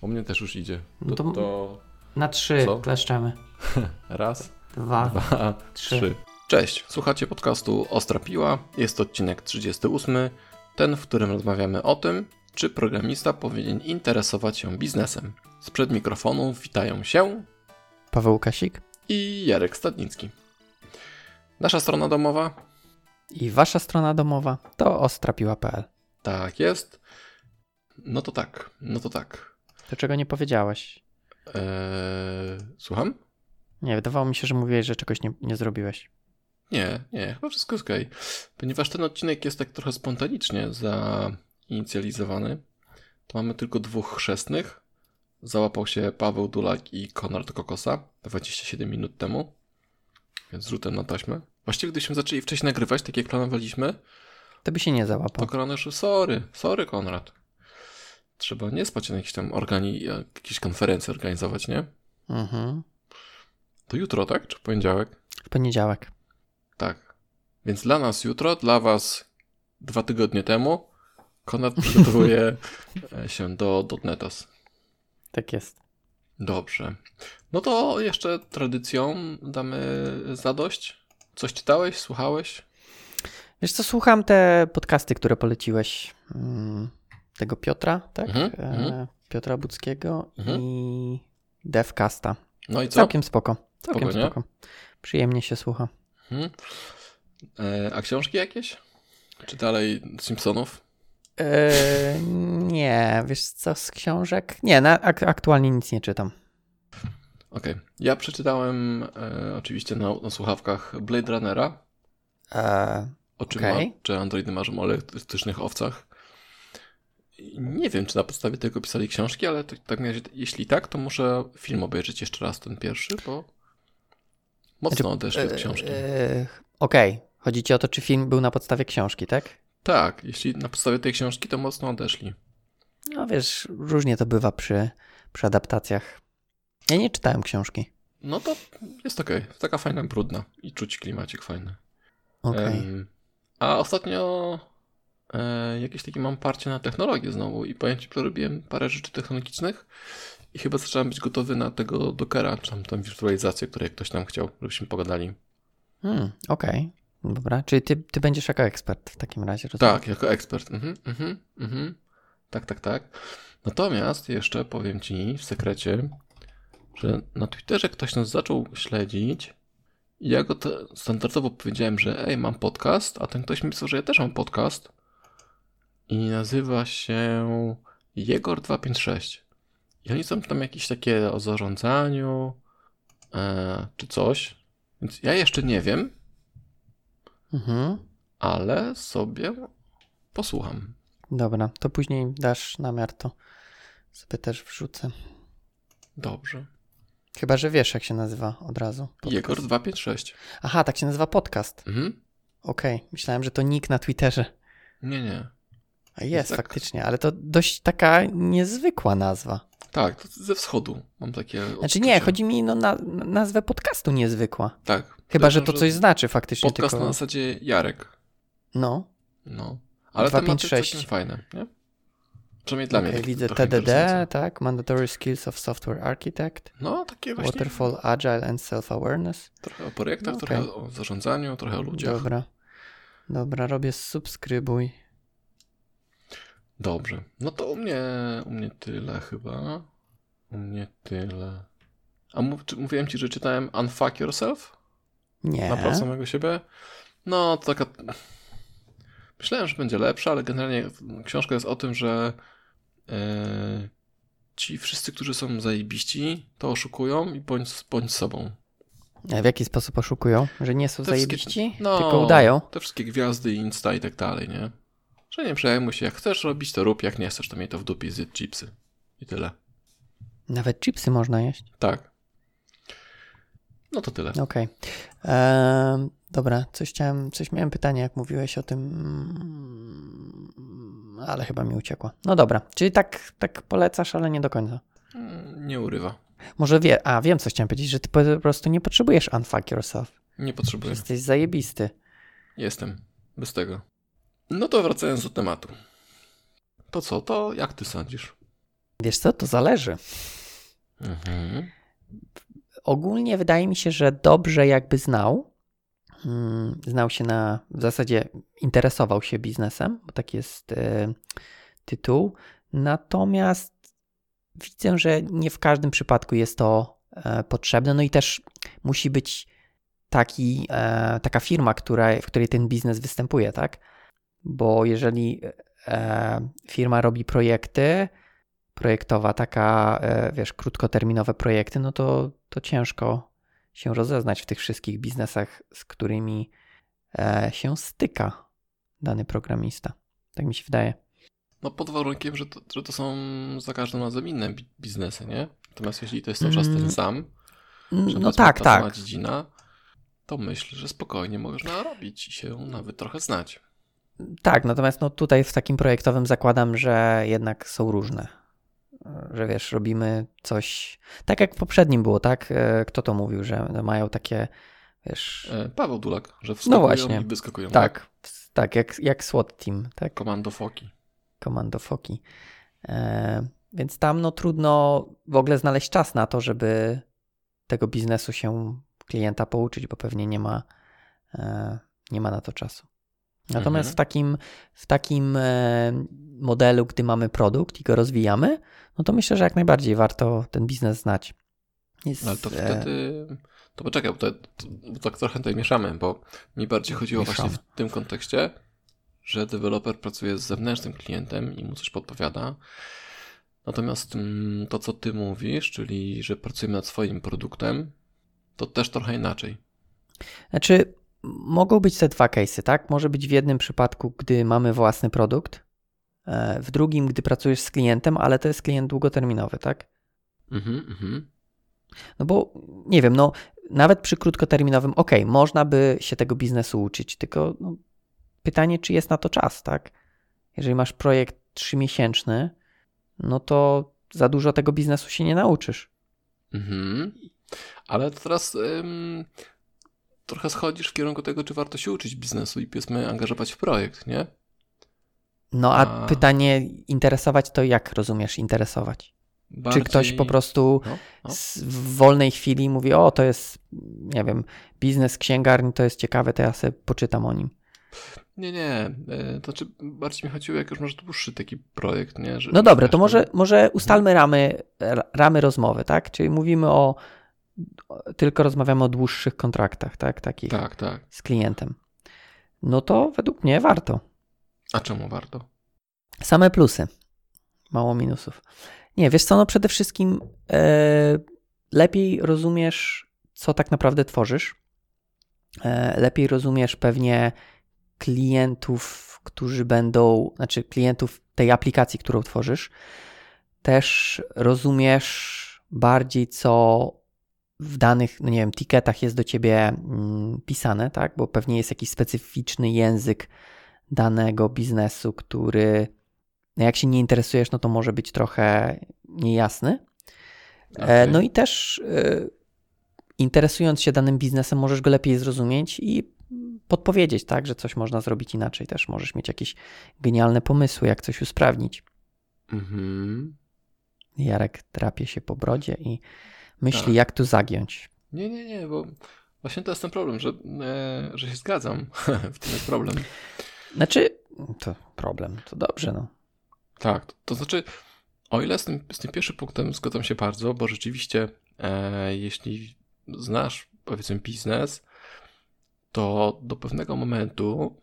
U mnie też już idzie. No To, to- to Na trzy Co? kleszczemy. raz, Dwa. dwa, trzy. trzy. Cześć, słuchacie podcastu Ostra Piła. Jest to odcinek 38, ten, w którym rozmawiamy o tym, czy programista powinien interesować się biznesem. Sprzed mikrofonu witają się Paweł Kasik. i Jarek Stadnicki. Nasza strona domowa? I wasza strona domowa to ostrapiła.pl. Tak jest. No to tak, no to tak. To czego nie powiedziałeś? Eee, słucham? Nie, wydawało mi się, że mówiłeś, że czegoś nie, nie zrobiłeś. Nie, nie, chyba wszystko jest okej. Ponieważ ten odcinek jest tak trochę spontanicznie zainicjalizowany, to mamy tylko dwóch chrzestnych. Załapał się Paweł Dulak i Konrad Kokosa 27 minut temu, więc rzutem na taśmę. Właściwie gdybyśmy zaczęli wcześniej nagrywać, tak jak planowaliśmy, To by się nie to załapał. Konrad już, sorry, sorry Konrad. Trzeba nie spać na jakiejś tam organi, jakieś konferencje organizować, nie? Mhm. To jutro, tak? Czy w poniedziałek? W poniedziałek. Tak. Więc dla nas jutro, dla was dwa tygodnie temu, Konrad przygotowuje e, się do Dotnetas. Tak jest. Dobrze. No to jeszcze tradycją damy zadość. Coś czytałeś, słuchałeś? Wiesz co, słucham te podcasty, które poleciłeś. Mm, Tego Piotra, tak? Mhm, E, mhm. Piotra Budzkiego Mhm. i Devcasta. No i co? Całkiem spoko. Całkiem Spoko, spoko. Przyjemnie się słucha. Mhm. E, a książki jakieś? Czy dalej Simpsonów? E, nie, wiesz co z książek? Nie, na, ak- aktualnie nic nie czytam. Okej. Ja przeczytałem e, oczywiście na, na słuchawkach Blade Runnera. E, O czym Okej. ma, czy androidy marzą o elektrycznych owcach. Nie wiem, czy na podstawie tego pisali książki, ale tak, na razie, jeśli tak, to muszę film obejrzeć jeszcze raz, ten pierwszy, bo mocno odeszli od książki. e, Okej, chodzi ci o to, czy film był na podstawie książki, tak? Tak, jeśli na podstawie tej książki, to mocno odeszli. No wiesz, różnie to bywa przy, przy adaptacjach. Ja nie czytałem książki. No to jest okej, taka fajna, brudna i czuć klimacik fajny. Okej. Em, a ostatnio e, jakieś takie mam parcie na technologię znowu i powiem ci, że robiłem parę rzeczy technologicznych i chyba zacząłem być gotowy na tego Dockera, czy tam tą wirtualizację, której ktoś tam chciał, żebyśmy pogadali. Hmm, Okej, dobra. Czyli ty, ty będziesz jako ekspert w takim razie, rozumiem? Tak, jako ekspert. Mhm, mhm, mhm. Tak, tak, tak. Natomiast jeszcze powiem ci w sekrecie, że na Twitterze ktoś nas zaczął śledzić i ja go standardowo powiedziałem, że ej, mam podcast, a ten ktoś mi pisał, że ja też mam podcast i nazywa się Jegor256. I oni są tam jakieś takie o zarządzaniu e, czy coś, więc ja jeszcze nie wiem, Mhm. ale sobie posłucham. Dobra, to później dasz namiar, to sobie też wrzucę. Dobrze. Chyba, że wiesz, jak się nazywa od razu. podcast. Jegor 256. Aha, tak się nazywa podcast. Mhm. Okej, myślałem, że to nick na Twitterze. Nie, nie. Jest, Tak. faktycznie, ale to dość taka niezwykła nazwa. Tak, to ze wschodu mam takie. Znaczy odczucie. nie, chodzi mi no, na, na nazwę podcastu niezwykła. Tak. Chyba, że Podejrzewam, to coś znaczy faktycznie. Podcast tylko... na zasadzie Jarek. No, No. Ale tematy 256. całkiem fajne, nie? Przynajmniej dla mnie. okej, takie widzę trochę TDD, tak, Mandatory Skills of Software Architect, No, takie właśnie. Waterfall Agile and Self-Awareness. Trochę o projektach, No, trochę okej. o zarządzaniu, trochę o ludziach. Dobra. Dobra, robię subskrybuj. Dobrze. No to u mnie, u mnie tyle chyba. U mnie tyle. A mów, czy, mówiłem ci, że czytałem Unfuck Yourself? Nie. Na prawo samego siebie? No, to taka. Myślałem, że będzie lepsza, ale generalnie książka jest o tym, że e, ci wszyscy, którzy są zajebiści, to oszukują i bądź, bądź sobą. A w jaki sposób oszukują? Że nie są Te zajebiści? no. Tylko udają? Te wszystkie gwiazdy, Insta i tak dalej, nie? Że nie przejmuj się, jak chcesz robić, to rób, jak nie chcesz, to miej to w dupie zjedz chipsy. I tyle. Nawet chipsy można jeść. Tak. No to tyle. Okej. Ehm, Dobra, coś chciałem, coś miałem pytanie, jak mówiłeś o tym, mm, ale chyba mi uciekło. No dobra, czyli tak, tak polecasz, ale nie do końca. Mm, Nie urywa. Może wie, a wiem, co chciałem powiedzieć, że ty po prostu nie potrzebujesz unfuck yourself. Nie potrzebuję. Jesteś zajebisty. Jestem. Bez tego. No to wracając do tematu. To co, to jak ty sądzisz? Wiesz co, to zależy. Mhm. Ogólnie wydaje mi się, że dobrze jakby znał, mm, znał się na, w zasadzie interesował się biznesem, bo taki jest y, tytuł. Natomiast widzę, że nie w każdym przypadku jest to e, potrzebne. No i też musi być taki, e, taka firma, która, w której ten biznes występuje, tak? Bo jeżeli e, firma robi projekty, projektowa, taka, e, wiesz, krótkoterminowe projekty, no to, to ciężko się rozeznać w tych wszystkich biznesach, z którymi e, się styka dany programista. Tak mi się wydaje. No pod warunkiem, że to, że to są za każdym razem inne biznesy, nie? Natomiast jeśli to jest cały czas ten mm. sam, że no tak, ta tak. dziedzina, to myślę, że spokojnie można robić i się nawet trochę znać. Tak, natomiast no tutaj w takim projektowym zakładam, że jednak są różne że wiesz, robimy coś tak jak w poprzednim było, tak? E, kto to mówił, że mają takie, wiesz... E, Paweł Dulak, że wskakują no właśnie. i wyskakują. Tak, tak, tak jak, jak SWAT Team, tak? Komando Foki. Komando Foki. E, więc tam no trudno w ogóle znaleźć czas na to, żeby tego biznesu się klienta pouczyć, bo pewnie nie ma, e, nie ma na to czasu. Natomiast mhm. w takim, w takim e, modelu, gdy mamy produkt i go rozwijamy, no to myślę, że jak najbardziej warto ten biznes znać. Jest, Ale to e, wtedy. To poczekaj, bo, to, bo tak trochę tutaj mieszamy, bo mi bardziej chodziło mieszamy. właśnie w tym kontekście, że deweloper pracuje z zewnętrznym klientem i mu coś podpowiada. Natomiast mm, to, co ty mówisz, czyli że pracujemy nad swoim produktem, to też trochę inaczej. Znaczy, mogą być te dwa case'y, tak? Może być w jednym przypadku, gdy mamy własny produkt, e, w drugim, gdy pracujesz z klientem, ale to jest klient długoterminowy, tak? Mhm, mhm. No bo nie wiem, no nawet przy krótkoterminowym, ok, można by się tego biznesu uczyć, tylko no, pytanie, czy jest na to czas, tak? Jeżeli masz projekt trzymiesięczny, no to za dużo tego biznesu się nie nauczysz. Mhm. Ale teraz ym, trochę schodzisz w kierunku tego, czy warto się uczyć biznesu i powiedzmy angażować w projekt, nie? No a, a... pytanie interesować to jak rozumiesz interesować? Bardziej... Czy ktoś po prostu no, no. w wolnej chwili mówi, o to jest, nie wiem, biznes księgarni, to jest ciekawe, to ja sobie poczytam o nim. Nie, nie. E, to znaczy bardziej mi chodziło, jak już masz dłuższy taki projekt, nie? Że no dobra, to może, może ustalmy ramy, ramy rozmowy, tak? Czyli mówimy o tylko rozmawiamy o dłuższych kontraktach, tak? Takich tak, tak. z klientem. No to według mnie warto. A czemu warto? Same plusy. Mało minusów. Nie, wiesz co, no przede wszystkim e, lepiej rozumiesz, co tak naprawdę tworzysz. E, lepiej rozumiesz pewnie klientów, którzy będą, znaczy klientów tej aplikacji, którą tworzysz. Też rozumiesz bardziej, co w danych, no nie wiem, tiketach jest do ciebie mm, pisane, tak? Bo pewnie jest jakiś specyficzny język danego biznesu, który no jak się nie interesujesz, no to może być trochę niejasny. E, okay. No i też y, interesując się danym biznesem, możesz go lepiej zrozumieć i podpowiedzieć, tak, że coś można zrobić inaczej. Też możesz mieć jakieś genialne pomysły, jak coś usprawnić. Mhm. Jarek drapie się po brodzie i myśli, tak. jak tu zagiąć. Nie, nie, nie, bo właśnie to jest ten problem, że, e, że się zgadzam. w tym jest problem. Znaczy, to problem, to dobrze, no. Tak, to, to znaczy, o ile z tym, z tym pierwszym punktem zgadzam się bardzo, bo rzeczywiście, e, jeśli znasz, powiedzmy, biznes, to do pewnego momentu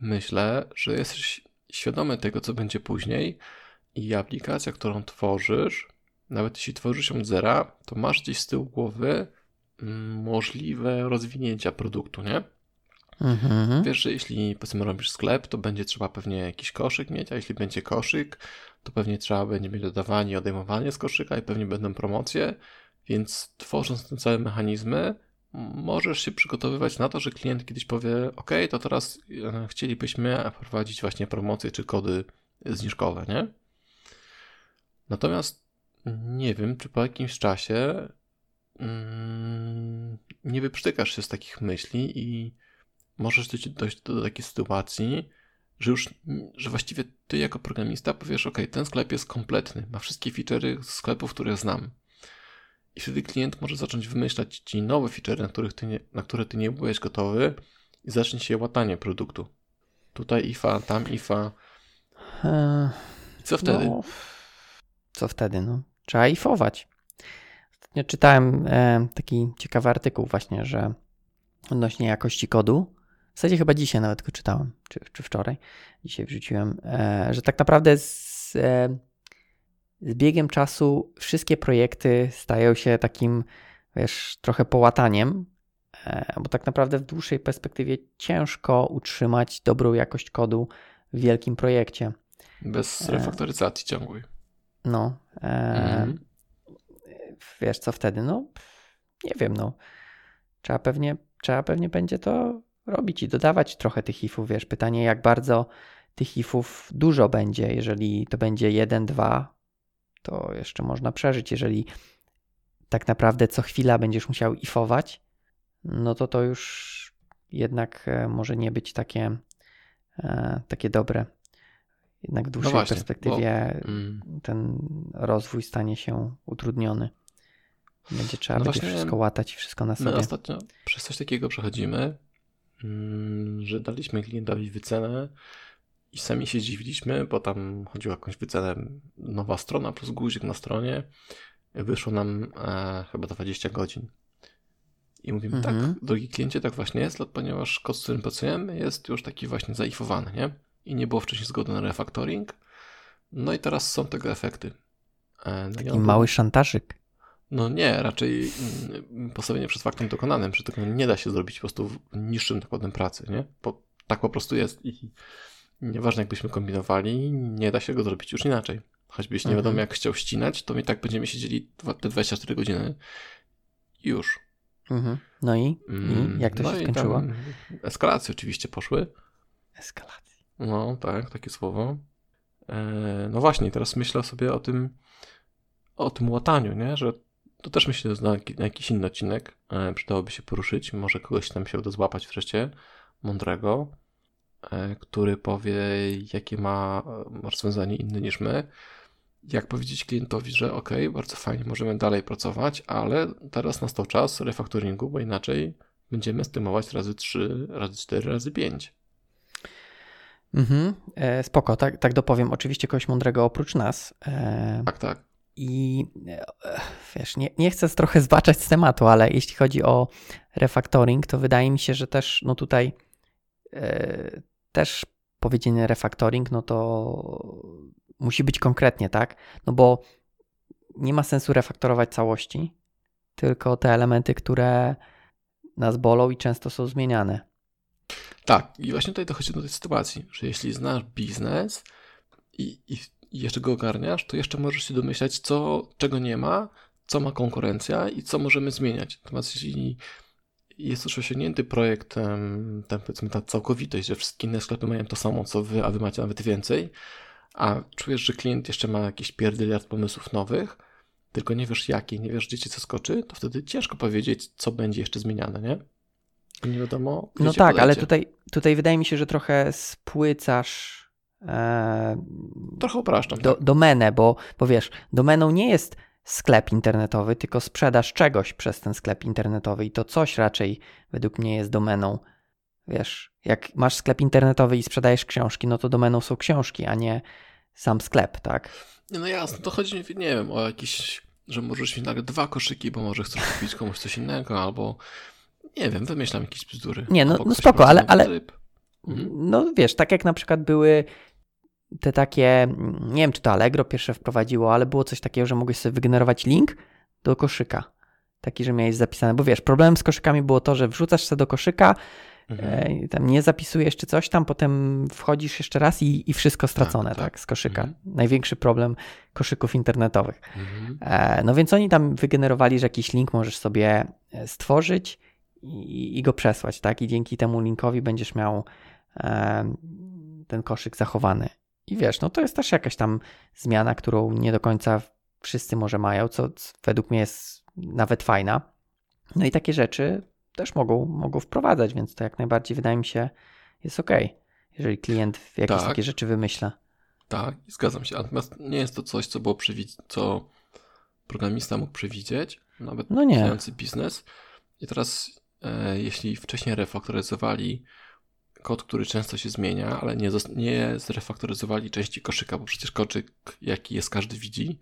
myślę, że jesteś świadomy tego, co będzie później i aplikacja, którą tworzysz, nawet jeśli tworzysz ją od zera, to masz gdzieś z tyłu głowy mm, możliwe rozwinięcia produktu, nie? Mhm. Wiesz, że jeśli powiedzmy robisz sklep, to będzie trzeba pewnie jakiś koszyk mieć, a jeśli będzie koszyk, to pewnie trzeba będzie mieć dodawanie i odejmowanie z koszyka i pewnie będą promocje, więc tworząc te całe mechanizmy, możesz się przygotowywać na to, że klient kiedyś powie, ok, to teraz e, chcielibyśmy wprowadzić właśnie promocje czy kody zniżkowe, nie? Natomiast nie wiem, czy po jakimś czasie mm, nie wyprztykasz się z takich myśli i możesz dojść do, takiej sytuacji, że już, że właściwie ty jako programista powiesz, ok, ten sklep jest kompletny, ma wszystkie feature'y sklepów, które znam. I wtedy klient może zacząć wymyślać ci nowe feature'y, na, których ty nie, na które ty nie byłeś gotowy i zacznie się łatanie produktu. Tutaj IFA, tam IFA. Eee, I co wtedy? No, co wtedy? No, trzeba ifować. Ostatnio czytałem e, taki ciekawy artykuł właśnie, że odnośnie jakości kodu, w zasadzie chyba dzisiaj nawet go czytałem, czy, czy wczoraj, dzisiaj wrzuciłem, e, że tak naprawdę z, e, z biegiem czasu wszystkie projekty stają się takim, wiesz, trochę połataniem, bo tak naprawdę w dłuższej perspektywie ciężko utrzymać dobrą jakość kodu w wielkim projekcie. Bez refaktoryzacji ciągłej. No. E, Mhm. Wiesz co wtedy? No, nie wiem, no. Trzeba pewnie, trzeba pewnie będzie to robić i dodawać trochę tych ifów. Wiesz, pytanie, jak bardzo tych ifów dużo będzie. Jeżeli to będzie jeden, dwa, to jeszcze można przeżyć. Jeżeli tak naprawdę co chwila będziesz musiał ifować, no to to już jednak e, może nie być takie, e, takie dobre. Jednak w dłuższej właśnie, perspektywie Mm. ten rozwój stanie się utrudniony. Będzie trzeba No będzie właśnie, wszystko łatać i wszystko na My sobie. ostatnio przez coś takiego przechodzimy, mm, że daliśmy klientowi wycenę i sami się dziwiliśmy, bo tam chodziło o jakąś wycenę nowa strona plus guzik na stronie. Wyszło nam e, chyba 20 godzin. I mówimy, Mhm. tak, drogi kliencie, tak właśnie jest, ponieważ kod, z którym pracujemy, jest już taki właśnie zaifowany, nie? I nie było wcześniej zgody na refactoring. No i teraz są tego efekty. E, no Taki on- mały szantażyk. no nie, raczej mm, postawienie przed faktem dokonanym, że tego nie da się zrobić po prostu niższym nakładem pracy, nie? Bo tak po prostu jest i nieważne jakbyśmy kombinowali, nie da się go zrobić już inaczej. Choćbyś nie Mhm. wiadomo jak chciał ścinać, to i tak będziemy siedzieli te 24 godziny już. Mhm. No i? Mm, I jak to no się skończyło? eskalacje oczywiście poszły. Eskalacja. No tak, takie słowo. E, no właśnie, teraz myślę sobie o tym, o tym łataniu, nie? Że to też myślę, że na, na jakiś inny odcinek e, przydałoby się poruszyć. Może kogoś tam się uda złapać wreszcie, mądrego, e, który powie, jakie ma e, rozwiązanie inne niż my. Jak powiedzieć klientowi, że ok, bardzo fajnie, możemy dalej pracować, ale teraz nastał czas refaktoringu, bo inaczej będziemy stymować razy 3, razy 4, razy 5. Mhm. E, spoko, tak, tak dopowiem. Oczywiście kogoś mądrego oprócz nas. E, Tak, tak. I e, wiesz, nie, nie chcę trochę zbaczać z tematu, ale jeśli chodzi o refactoring, to wydaje mi się, że też no tutaj e, też powiedzienie refactoring, no to musi być konkretnie, tak? No bo nie ma sensu refaktorować całości, tylko te elementy, które nas bolą i często są zmieniane. Tak, i właśnie tutaj dochodzi do tej sytuacji, że jeśli znasz biznes i, i, jeszcze go ogarniasz, to jeszcze możesz się domyślać, co, czego nie ma, co ma konkurencja i co możemy zmieniać. Natomiast jeśli jest już osiągnięty projekt, tam powiedzmy ta całkowitość, że wszystkie inne sklepy mają to samo, co wy, a wy macie nawet więcej, a czujesz, że klient jeszcze ma jakiś pierdyliard pomysłów nowych, tylko nie wiesz jaki, nie wiesz gdzie co skoczy, to wtedy ciężko powiedzieć, co będzie jeszcze zmieniane, nie? Nie wiadomo, No tak, ale podejdzie. tutaj, tutaj wydaje mi się, że trochę spłycasz e, Trochę upraszczam. do, tak. domenę, bo, bo wiesz, domeną nie jest sklep internetowy, tylko sprzedaż czegoś przez ten sklep internetowy i to coś raczej według mnie jest domeną. Wiesz, jak masz sklep internetowy i sprzedajesz książki, no to domeną są książki, a nie sam sklep, tak? No jasne, to chodzi mi, nie wiem, o jakiś, że możesz mieć nagle dwa koszyki, bo może chcesz kupić komuś coś innego, albo nie wiem, wymyślam jakieś bzdury. Nie, no- no spoko, ale- ale-. Mhm. No wiesz, tak jak na przykład były te takie, nie wiem czy to Allegro pierwsze wprowadziło, ale było coś takiego, że mogłeś sobie wygenerować link do koszyka. Taki, że miałeś zapisane, bo wiesz, problemem z koszykami było to, że wrzucasz się do koszyka, Mhm. e, tam nie zapisujesz czy coś tam, potem wchodzisz jeszcze raz i, i wszystko stracone, tak, tak. z koszyka. Mhm. Największy problem koszyków internetowych. Mhm. E, No więc oni tam wygenerowali, że jakiś link możesz sobie e, stworzyć i, i go przesłać, tak? I dzięki temu linkowi będziesz miał e, ten koszyk zachowany. I wiesz, no to jest też jakaś tam zmiana, którą nie do końca wszyscy może mają, co według mnie jest nawet fajna. No i takie rzeczy też mogą, mogą wprowadzać, więc to jak najbardziej wydaje mi się jest ok. jeżeli klient jakieś Tak. takie rzeczy wymyśla. Tak, zgadzam się. Natomiast nie jest to coś, co było przewid- co programista mógł przewidzieć, nawet No nie. biznes. I teraz, jeśli wcześniej refaktoryzowali kod, który często się zmienia, ale nie, nie zrefaktoryzowali części koszyka, bo przecież koszyk, jaki jest, każdy widzi,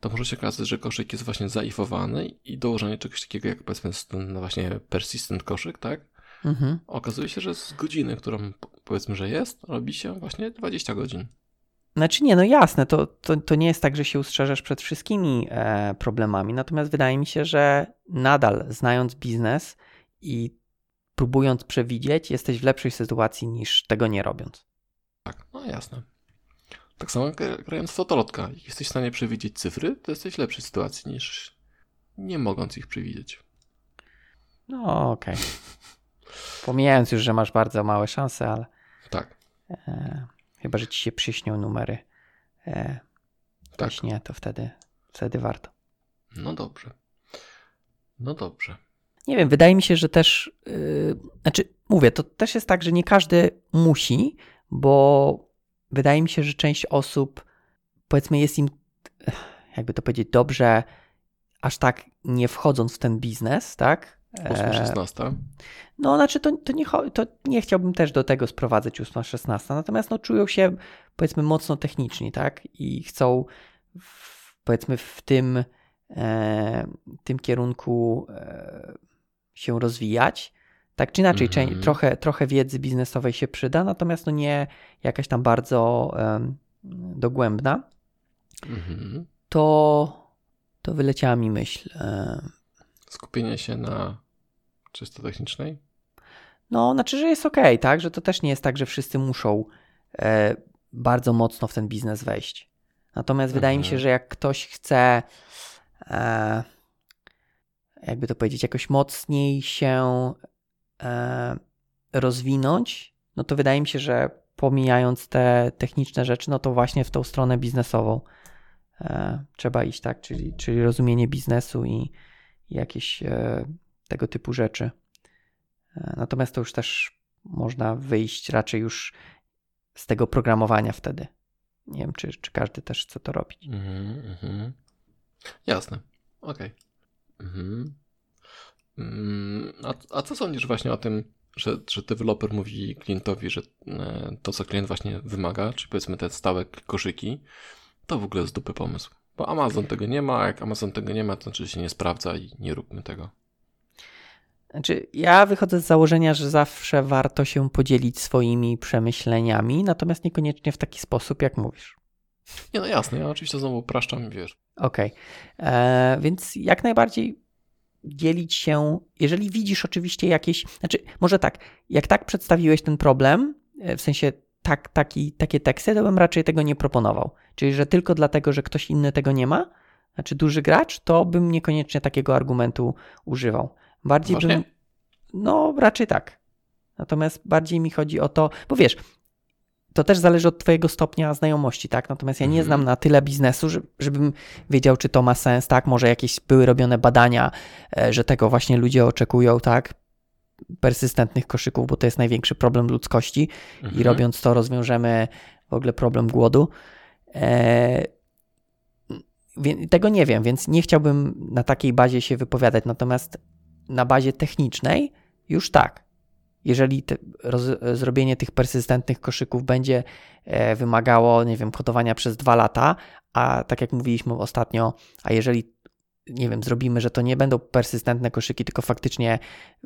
to może się okazać, że koszyk jest właśnie zaifowany i dołożenie czegoś takiego jak powiedzmy ten właśnie persistent koszyk, tak? Mhm. Okazuje się, że z godziny, którą po- powiedzmy, że jest, robi się właśnie 20 godzin. Znaczy nie, no jasne, to, to, to nie jest tak, że się ustrzeżesz przed wszystkimi e, problemami, natomiast wydaje mi się, że nadal znając biznes i próbując przewidzieć, jesteś w lepszej sytuacji niż tego nie robiąc. Tak, no jasne. Tak samo jak grając w fotolotka. Jesteś w stanie przewidzieć cyfry, to jesteś w lepszej sytuacji niż nie mogąc ich przewidzieć. No okej. Pomijając już, że masz bardzo małe szanse, ale Tak, e, chyba, że ci się przyśnią numery e, tak. właśnie, to wtedy, wtedy warto. No dobrze. No dobrze. Nie wiem, wydaje mi się, że też, yy, znaczy mówię, to też jest tak, że nie każdy musi, bo wydaje mi się, że część osób, powiedzmy, jest im, jakby to powiedzieć, dobrze, aż tak nie wchodząc w ten biznes, tak? 8-16. No, znaczy, to, to, nie, to nie chciałbym też do tego sprowadzać 8-16, natomiast no, czują się, powiedzmy, mocno techniczni, tak? I chcą, w, powiedzmy, w tym, e, tym kierunku e, się rozwijać. Tak czy inaczej, Mhm. czę- trochę, trochę wiedzy biznesowej się przyda, natomiast no nie jakaś tam bardzo em, dogłębna. Mhm. To, to wyleciała mi myśl. Skupienie się na czysto technicznej. No, znaczy, że jest ok, tak? Że to też nie jest tak, że wszyscy muszą e, bardzo mocno w ten biznes wejść. Natomiast wydaje mi się, Mhm. że jak ktoś chce, e, jakby to powiedzieć, jakoś mocniej się e, rozwinąć, no to wydaje mi się, że pomijając te techniczne rzeczy, no to właśnie w tą stronę biznesową e, trzeba iść, tak? Czyli, czyli rozumienie biznesu i jakieś e, tego typu rzeczy. E, Natomiast to już też można wyjść raczej już z tego programowania wtedy. Nie wiem, czy, czy każdy też chce to robić. Mhm, mhm. Jasne. Okej. Mhm. Mm, A, a co sądzisz właśnie o tym, że, że deweloper mówi klientowi, że e, to, co klient właśnie wymaga, czy powiedzmy te stałe koszyki, to w ogóle jest dupy pomysł. Bo Amazon tego nie ma, a jak Amazon tego nie ma, to znaczy się nie sprawdza i nie róbmy tego. Znaczy, ja wychodzę z założenia, że zawsze warto się podzielić swoimi przemyśleniami, natomiast niekoniecznie w taki sposób, jak mówisz. Nie no jasne, ja oczywiście znowu upraszczam, wiesz. Okej. E, Więc jak najbardziej dzielić się, jeżeli widzisz oczywiście jakieś, znaczy może tak, jak tak przedstawiłeś ten problem, e, w sensie tak, taki, takie teksty, to bym raczej tego nie proponował. Czyli, że tylko dlatego, że ktoś inny tego nie ma, znaczy duży gracz, to bym niekoniecznie takiego argumentu używał. Bardziej Właśnie? bym, no raczej tak. Natomiast bardziej mi chodzi o to, bo wiesz, to też zależy od Twojego stopnia znajomości, tak? Natomiast ja nie Mhm. znam na tyle biznesu, że- żebym wiedział, czy to ma sens, tak? Może jakieś były robione badania, e, że tego właśnie ludzie oczekują, tak? Persystentnych koszyków, bo to jest największy problem ludzkości i Mhm. robiąc to rozwiążemy w ogóle problem głodu. E, tego nie wiem, więc nie chciałbym na takiej bazie się wypowiadać, natomiast na bazie technicznej już tak. Jeżeli te, roz, zrobienie tych persystentnych koszyków będzie e, wymagało, nie wiem, kodowania przez dwa lata, a tak jak mówiliśmy ostatnio, a jeżeli nie wiem, zrobimy, że to nie będą persystentne koszyki, tylko faktycznie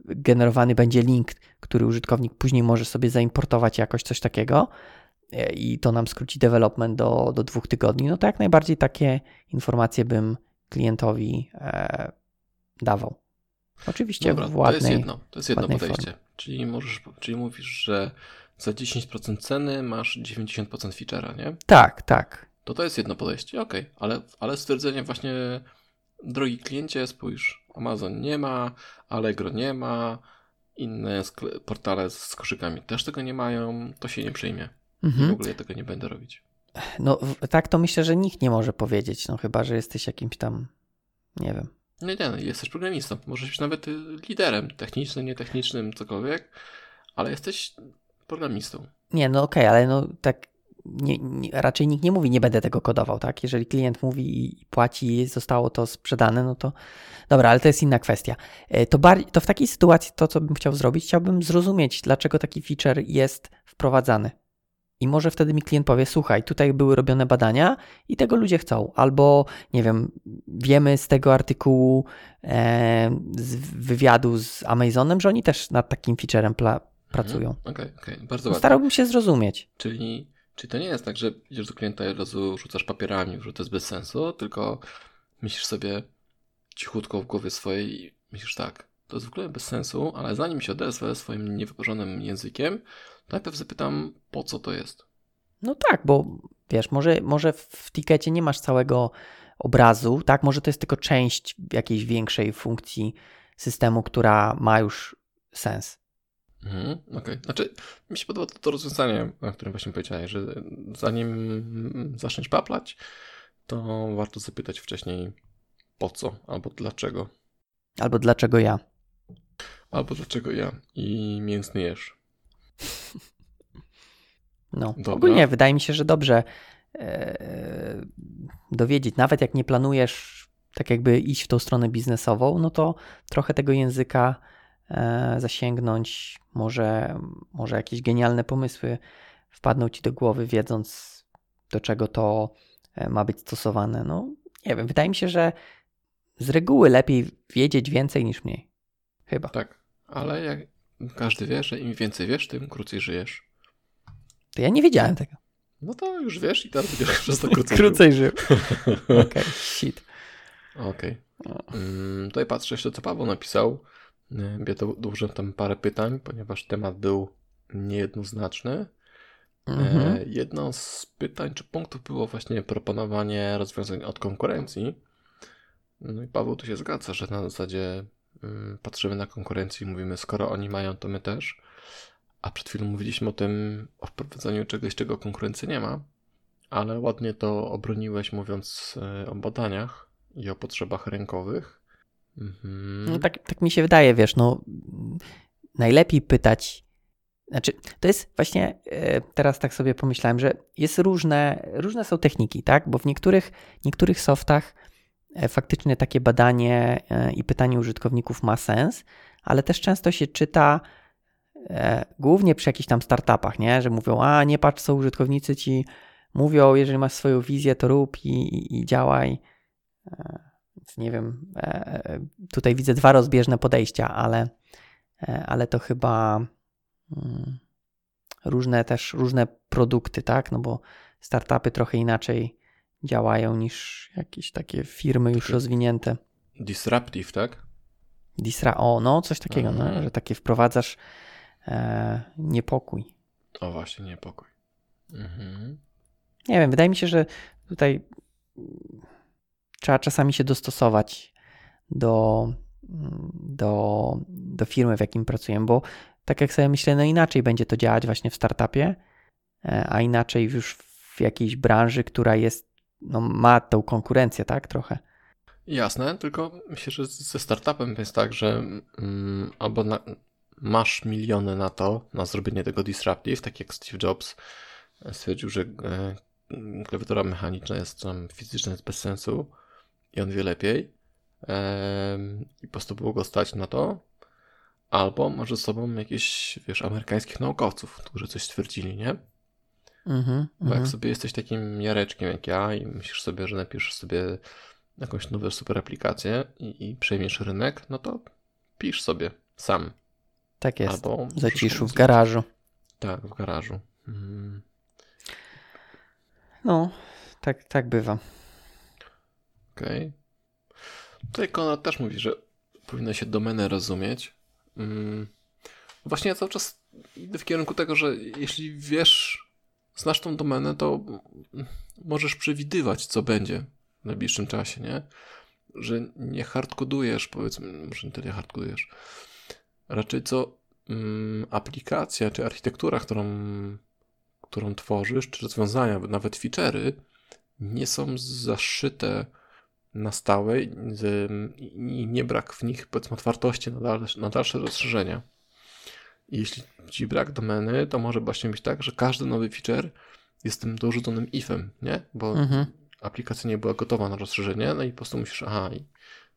generowany będzie link, który użytkownik później może sobie zaimportować jakoś coś takiego e, i to nam skróci development do, do dwóch tygodni, no to jak najbardziej takie informacje bym klientowi e, dawał. Oczywiście Dobra, w to jest ładnej, jedno, to jest jedno ładnej podejście. Czyli możesz, czyli mówisz, że za 10% ceny masz 90% feature'a, nie? Tak, tak. To to jest jedno podejście, okej, ale, ale stwierdzenie właśnie, drogi kliencie, spójrz, Amazon nie ma, Allegro nie ma, inne portale z koszykami też tego nie mają, to się nie przyjmie. W Mhm. ogóle ja tego nie będę robić. No w- tak to myślę, że nikt nie może powiedzieć, no chyba, że jesteś jakimś tam, nie wiem. Nie, nie, no, jesteś programistą, możesz być nawet y, liderem technicznym, nietechnicznym, cokolwiek, ale jesteś programistą. Nie, no okej, okay, ale no tak nie, nie, raczej nikt nie mówi, nie będę tego kodował, tak? Jeżeli klient mówi i płaci i zostało to sprzedane, no to dobra, ale to jest inna kwestia. E, to, bar- to w takiej sytuacji to, co bym chciał zrobić, chciałbym zrozumieć, dlaczego taki feature jest wprowadzany. I może wtedy mi klient powie: Słuchaj, tutaj były robione badania i tego ludzie chcą. Albo, nie wiem, wiemy z tego artykułu, e, z wywiadu z Amazonem, że oni też nad takim featurem pla- pracują. Okej, okay, okej, okay. bardzo no, Starałbym się zrozumieć. Czyli, czyli to nie jest tak, że idziesz do klienta i od razu rzucasz papierami, że to jest bez sensu, tylko myślisz sobie cichutko w głowie swojej i myślisz tak, to jest w ogóle bez sensu, ale zanim się odezwę swoim niewyparzonym językiem, najpierw zapytam, po co to jest. No tak, bo wiesz, może, może w tikecie nie masz całego obrazu, tak? Może to jest tylko część jakiejś większej funkcji systemu, która ma już sens. Mhm, Okej, okay. znaczy mi się podoba to, to rozwiązanie, o którym właśnie powiedziałeś, że zanim zaczniesz paplać, to warto zapytać wcześniej po co albo dlaczego. Albo dlaczego ja. Albo dlaczego ja i mięsny jesz. No, Dobra. ogólnie wydaje mi się, że dobrze e, dowiedzieć, nawet jak nie planujesz tak jakby iść w tą stronę biznesową, no to trochę tego języka zasięgnąć, może, może jakieś genialne pomysły wpadną ci do głowy, wiedząc do czego to e, ma być stosowane. No, nie wiem, wydaje mi się, że z reguły lepiej wiedzieć więcej niż mniej. Chyba. Tak, ale jak każdy wie, że im więcej wiesz, tym krócej żyjesz. To ja nie wiedziałem tego. No to już wiesz i teraz będziesz przez to krócej, krócej żył. Okej, okay, shit. Okej. Okay. Um, tutaj patrzę jeszcze, co Paweł napisał. Ja to dłużę tam parę pytań, ponieważ temat był niejednoznaczny. Mhm. Jedno z pytań czy punktów było właśnie proponowanie rozwiązań od konkurencji. No i Paweł tu się zgadza, że na zasadzie um, patrzymy na konkurencję i mówimy, skoro oni mają, to my też. A przed chwilą mówiliśmy o tym, o wprowadzaniu czegoś, czego konkurencji nie ma, ale ładnie to obroniłeś, mówiąc e, o badaniach i o potrzebach rynkowych. Mhm. No tak, tak mi się wydaje, wiesz, no najlepiej pytać. Znaczy, to jest właśnie, e, teraz tak sobie pomyślałem, że jest różne, różne są techniki, tak? Bo w niektórych, niektórych softach e, faktycznie takie badanie i pytanie użytkowników ma sens, ale też często się czyta E, głównie przy jakichś tam startupach, nie? że mówią, a nie patrz co użytkownicy ci mówią, jeżeli masz swoją wizję, to rób i, i, i działaj. E, nie wiem, e, tutaj widzę dwa rozbieżne podejścia, ale, ale to chyba mm, różne też, różne produkty, tak? No bo startupy trochę inaczej działają niż jakieś takie firmy już rozwinięte. Disruptive, tak? Disra, o, no coś takiego, no, że takie wprowadzasz e, niepokój. O właśnie, niepokój. Mhm. Nie wiem, wydaje mi się, że tutaj trzeba czasami się dostosować do, do, do firmy, w jakim pracujemy, bo tak jak sobie myślę, no inaczej będzie to działać właśnie w startupie, e, a inaczej już w jakiejś branży, która jest, no ma tą konkurencję, tak, trochę. Jasne, tylko myślę, że ze startupem jest tak, że mm, albo na, masz miliony na to, na zrobienie tego disruptive, tak jak Steve Jobs stwierdził, że e, klawiatura mechaniczna jest tam fizyczna, jest bez sensu i on wie lepiej i po prostu było go stać na to, albo może z sobą jakieś, wiesz, amerykańskich naukowców, którzy coś stwierdzili, nie? Mm-hmm, Bo jak mm-hmm. sobie jesteś takim jareczkiem jak ja i myślisz sobie, że napiszesz sobie jakąś nową super aplikację i, i przejmiesz rynek, no to pisz sobie sam. Tak jest. Albo zaciszu w garażu. Tak, w garażu. Hmm. No, tak, tak bywa. Okej. Okay. Tutaj Konrad też mówi, że powinno się domenę rozumieć. Hmm. Właśnie ja cały czas idę w kierunku tego, że jeśli wiesz, znasz tą domenę, to możesz przewidywać, co będzie w najbliższym czasie, nie? Że nie hardkodujesz, powiedzmy, może nie tyle hardkodujesz, raczej co mm, aplikacja czy architektura, którą, którą tworzysz, czy rozwiązania, nawet feature'y, nie są zaszyte na stałe i nie brak w nich powiedzmy otwartości na dalsze, na dalsze rozszerzenia. I jeśli ci brak domeny, to może właśnie być tak, że każdy nowy feature jest tym dorzuconym ifem, nie? Bo mhm. aplikacja nie była gotowa na rozszerzenie, no i po prostu musisz, aha, i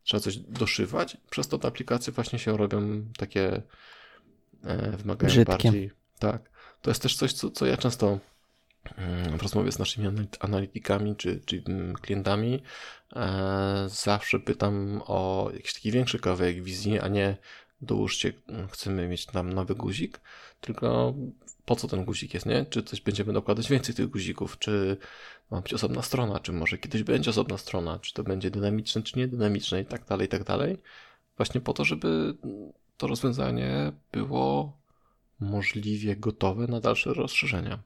trzeba coś doszywać. Przez to te aplikacje właśnie się robią takie, e, wymagają Brzydkie. bardziej. Tak. To jest też coś, co, co ja często w rozmowie z naszymi analitykami czy, czy mm, klientami e, zawsze pytam o jakiś taki większy kawałek wizji, a nie dołóżcie, chcemy mieć tam nowy guzik, tylko po co ten guzik jest, nie? Czy coś będziemy dokładać więcej tych guzików, czy ma być osobna strona, czy może kiedyś będzie osobna strona, czy to będzie dynamiczne, czy nie dynamiczne i tak dalej, i tak dalej. Właśnie po to, żeby to rozwiązanie było możliwie gotowe na dalsze rozszerzenia.